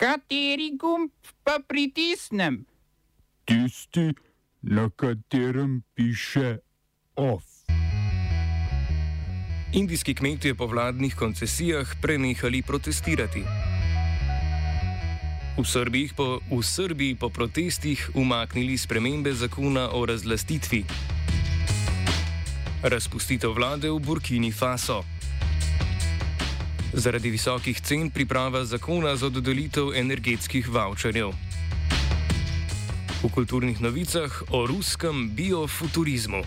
Kateri gumb pa pritisnem? Tisti, na katerem piše OF. Indijski kmetje po vladnih koncesijah prenehali protestirati. V Srbiji, po, v Srbiji po protestih umaknili spremembe zakona o razlastitvi. Razpustitev vlade v Burkini Faso. Zaradi visokih cen priprava zakona za dodelitev energetskih voucherjev. V kulturnih novicah o ruskem biofuturizmu.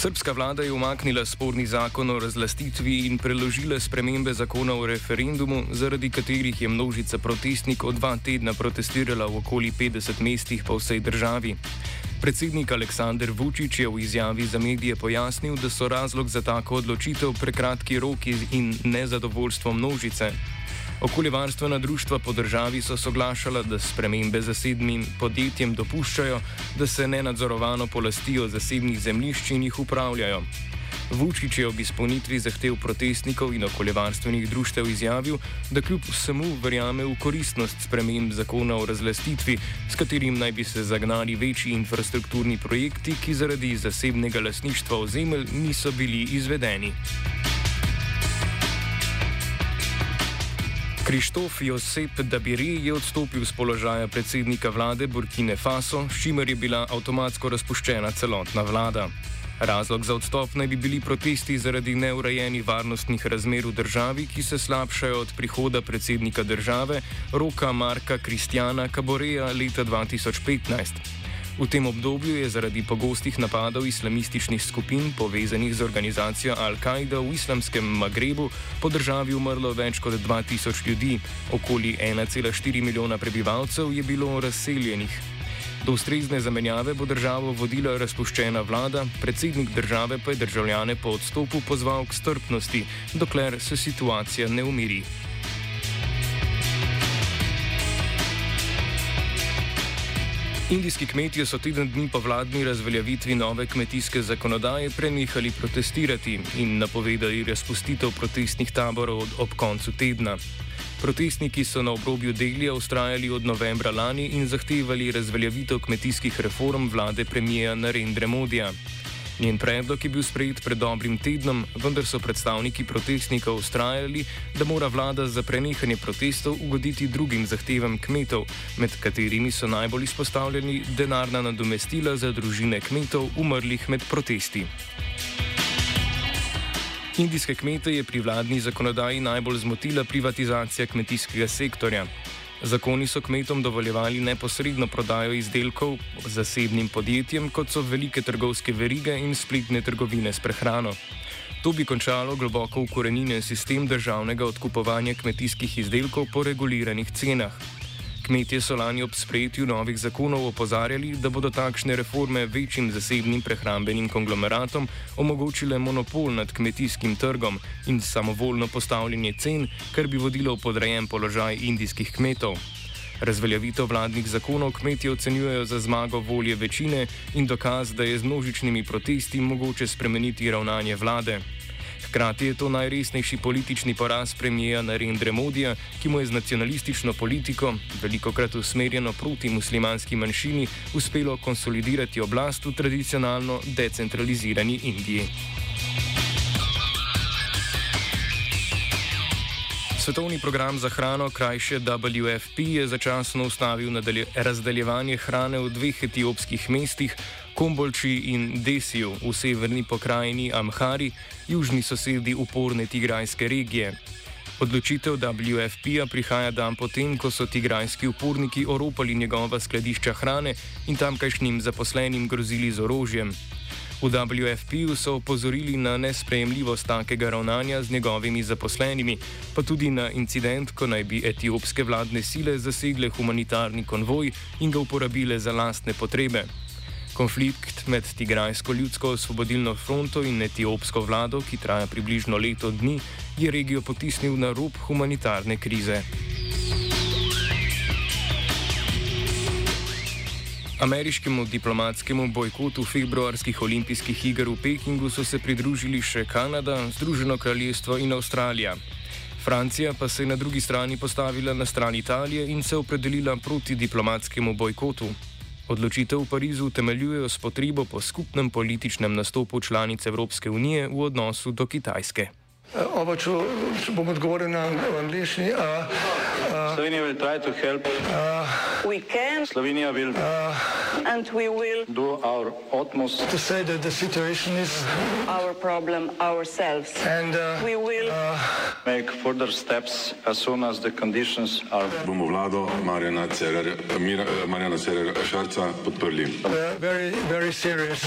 Srpska vlada je umaknila sporni zakon o razlastitvi in preložila spremembe zakona o referendumu, zaradi katerih je množica protestnikov dva tedna protestirala v okoli 50 mestih po vsej državi. Predsednik Aleksandr Vučić je v izjavi za medije pojasnil, da so razlog za tako odločitev prekratki roki in nezadovoljstvo množice. Okoljevarstvena društva po državi so soglašala, da spremembe zasebnim podjetjem dopuščajo, da se nenadzorovano polastijo zasebnih zemljišč in jih upravljajo. Vučić je ob izpolnitvi zahtev protestnikov in okoljevarstvenih društev izjavil, da kljub vsemu verjame v koristnost sprememb zakona o razlastitvi, s katerim naj bi se zagnali večji infrastrukturni projekti, ki zaradi zasebnega lasništva ozemelj niso bili izvedeni. Krištof Josep Dabiri je odstopil z položaja predsednika vlade Burkine Faso, s čimer je bila avtomatsko razpuščena celotna vlada. Razlog za odstop naj bi bili protesti zaradi neurejenih varnostnih razmer v državi, ki se slabšajo od prihoda predsednika države Roka Marka Kristjana Kaboreja leta 2015. V tem obdobju je zaradi pogostih napadov islamističnih skupin povezanih z organizacijo Al-Kaida v islamskem Magrebu po državi umrlo več kot 2000 ljudi, okoli 1,4 milijona prebivalcev je bilo razseljenih. Do ustrezne zamenjave bo državo vodila razpuščena vlada, predsednik države pa je državljane po odstopu pozval k strpnosti, dokler se situacija ne umiri. Indijski kmetje so teden dni po vladni razveljavitvi nove kmetijske zakonodaje prenehali protestirati in napovedali razpustitev protestnih taborov ob koncu tedna. Protestniki so na obrobju Delija ustrajali od novembra lani in zahtevali razveljavitev kmetijskih reform vlade premijeja Narendra Modija. Njen predlog je bil sprejet pred dobrim tednom, vendar so predstavniki protestnikov ustrajali, da mora vlada za prenehanje protestov ugoditi drugim zahtevam kmetov, med katerimi so najbolj izpostavljeni denarna nadomestila za družine kmetov umrlih med protesti. Indijske kmete je pri vladni zakonodaji najbolj zmotila privatizacija kmetijskega sektorja. Zakoni so kmetom dovoljevali neposredno prodajo izdelkov zasebnim podjetjem, kot so velike trgovske verige in spletne trgovine s prehrano. To bi končalo globoko ukorenjen sistem državnega odkupovanja kmetijskih izdelkov po reguliranih cenah. Kmetje so lani ob sprejetju novih zakonov opozarjali, da bodo takšne reforme večjim zasebnim prehrambenim konglomeratom omogočile monopol nad kmetijskim trgom in samovoljno postavljanje cen, kar bi vodilo v podrejen položaj indijskih kmetov. Razveljavitev vladnih zakonov kmetje ocenjujejo za zmago volje večine in dokaz, da je z množičnimi protesti mogoče spremeniti ravnanje vlade. Hkrati je to najresnejši politični poraz premijeja Narendra Modija, ki mu je z nacionalistično politiko, veliko krat usmerjeno proti muslimanski manjšini, uspelo konsolidirati oblast v tradicionalno decentralizirani Indiji. Svetovni program za hrano, krajše WFP, je začasno ustavil razdeljevanje hrane v dveh etiopskih mestih, Kombolči in Desiju v severni pokrajini Amhari, južni sosedi uporne tigrajske regije. Odločitev WFP-a prihaja dan potem, ko so tigrajski uporniki oropali njegova skladišča hrane in tamkajšnjim zaposlenim grozili z orožjem. V WFP-u so opozorili na nesprejemljivost takega ravnanja z njegovimi zaposlenimi, pa tudi na incident, ko naj bi etiopske vladne sile zasegle humanitarni konvoj in ga uporabile za lastne potrebe. Konflikt med Tigrajsko ljudsko osvobodilno fronto in etiopsko vlado, ki traja približno leto dni, je regijo potisnil na rob humanitarne krize. Ameriškemu diplomatskemu bojkotu februarskih olimpijskih iger v Pekingu so se pridružili še Kanada, Združeno kraljestvo in Avstralija. Francija pa se je na drugi strani postavila na stran Italije in se opredelila proti diplomatskemu bojkotu. Odločitev v Parizu utemeljujejo s potrebo po skupnem političnem nastopu članic Evropske unije v odnosu do Kitajske. Oba, če, če bom odgovoril na angliški. Slovenija will try to help. We can Slovenija will and we will do our utmost To say that the situation is our problem ourselves. and uh, We will make further steps as soon as the conditions are bomo vlado Marjana Cererja, Mira, Marjana Cererja Šarca podprli. uh, very, very serious.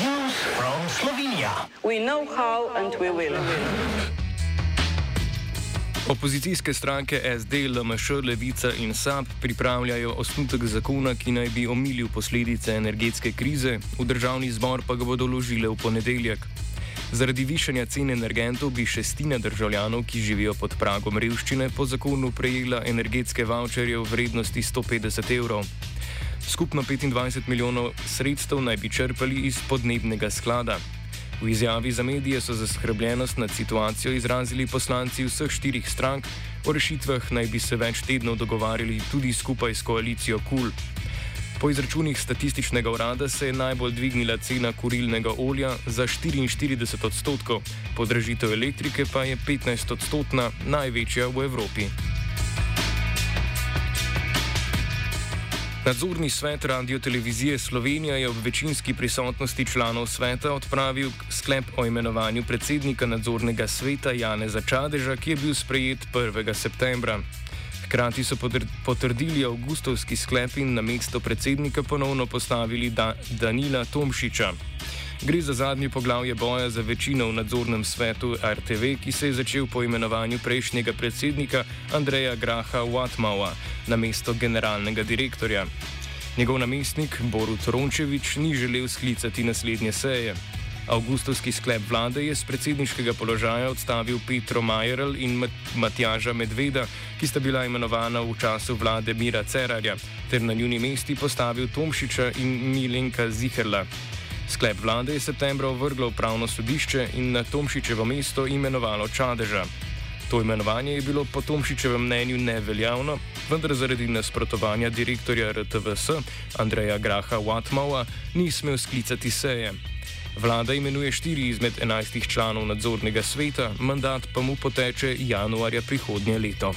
we know how and we will. Opozicijske stranke SD, LMŠ, Levica in SAP pripravljajo osnutek zakona, ki naj bi omilil posledice energetske krize, v državni zbor pa ga bodo ložile v ponedeljek. Zaradi višanja cen energentov bi šestina državljanov, ki živijo pod pragom revščine, po zakonu prejela energetske voucherje v vrednosti 150 evrov. Skupno 25 milijonov sredstev naj bi črpali iz podnebnega sklada. V izjavi za medije so zaskrbljenost nad situacijo izrazili poslanci vseh štirih strank, o rešitvah naj bi se več tednov dogovarjali tudi skupaj s koalicijo KUL. Po izračunih statističnega urada se je najbolj dvignila cena kurilnega olja za 44 odstotkov, podražitev elektrike pa je 15 odstotna, največja v Evropi. Nadzorni svet Radio Televizije Slovenija je ob večinski prisotnosti članov sveta odpravil sklep o imenovanju predsednika nadzornega sveta Janeza Čadeža, ki je bil sprejet 1. septembra. Hkrati so potr- potrdili avgustovski sklep in na mesto predsednika ponovno postavili da Danila Tomšiča. Gre za zadnje poglavje boja za večino v nadzornem svetu RTV, ki se je začel po imenovanju prejšnjega predsednika Andreja Graha Watmaua na mesto generalnega direktorja. Njegov namestnik Borut Rončevič ni želel sklicati naslednje seje. Avgustovski sklep vlade je z predsedniškega položaja odstavil Petro Majerl in Mat Matjaža Medveda, ki sta bila imenovana v času vlade Mira Cerarja, ter na njuni mesti postavil Tomšiča in Milenka Ziherla. Sklep vlade je septembra ovrglo upravno sodišče in na Tomšičevo mesto imenovalo Čadeža. To imenovanje je bilo po Tomšičevem mnenju neveljavno, vendar zaradi nasprotovanja direktorja RTVS Andreja Graha Watmaua ni smel sklicati seje. Vlada imenuje štiri izmed enajstih članov nadzornega sveta, mandat pa mu poteče januarja prihodnje leto.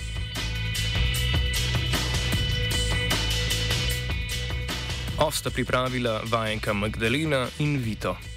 Osta pripravila vajenka Magdalena in Vito.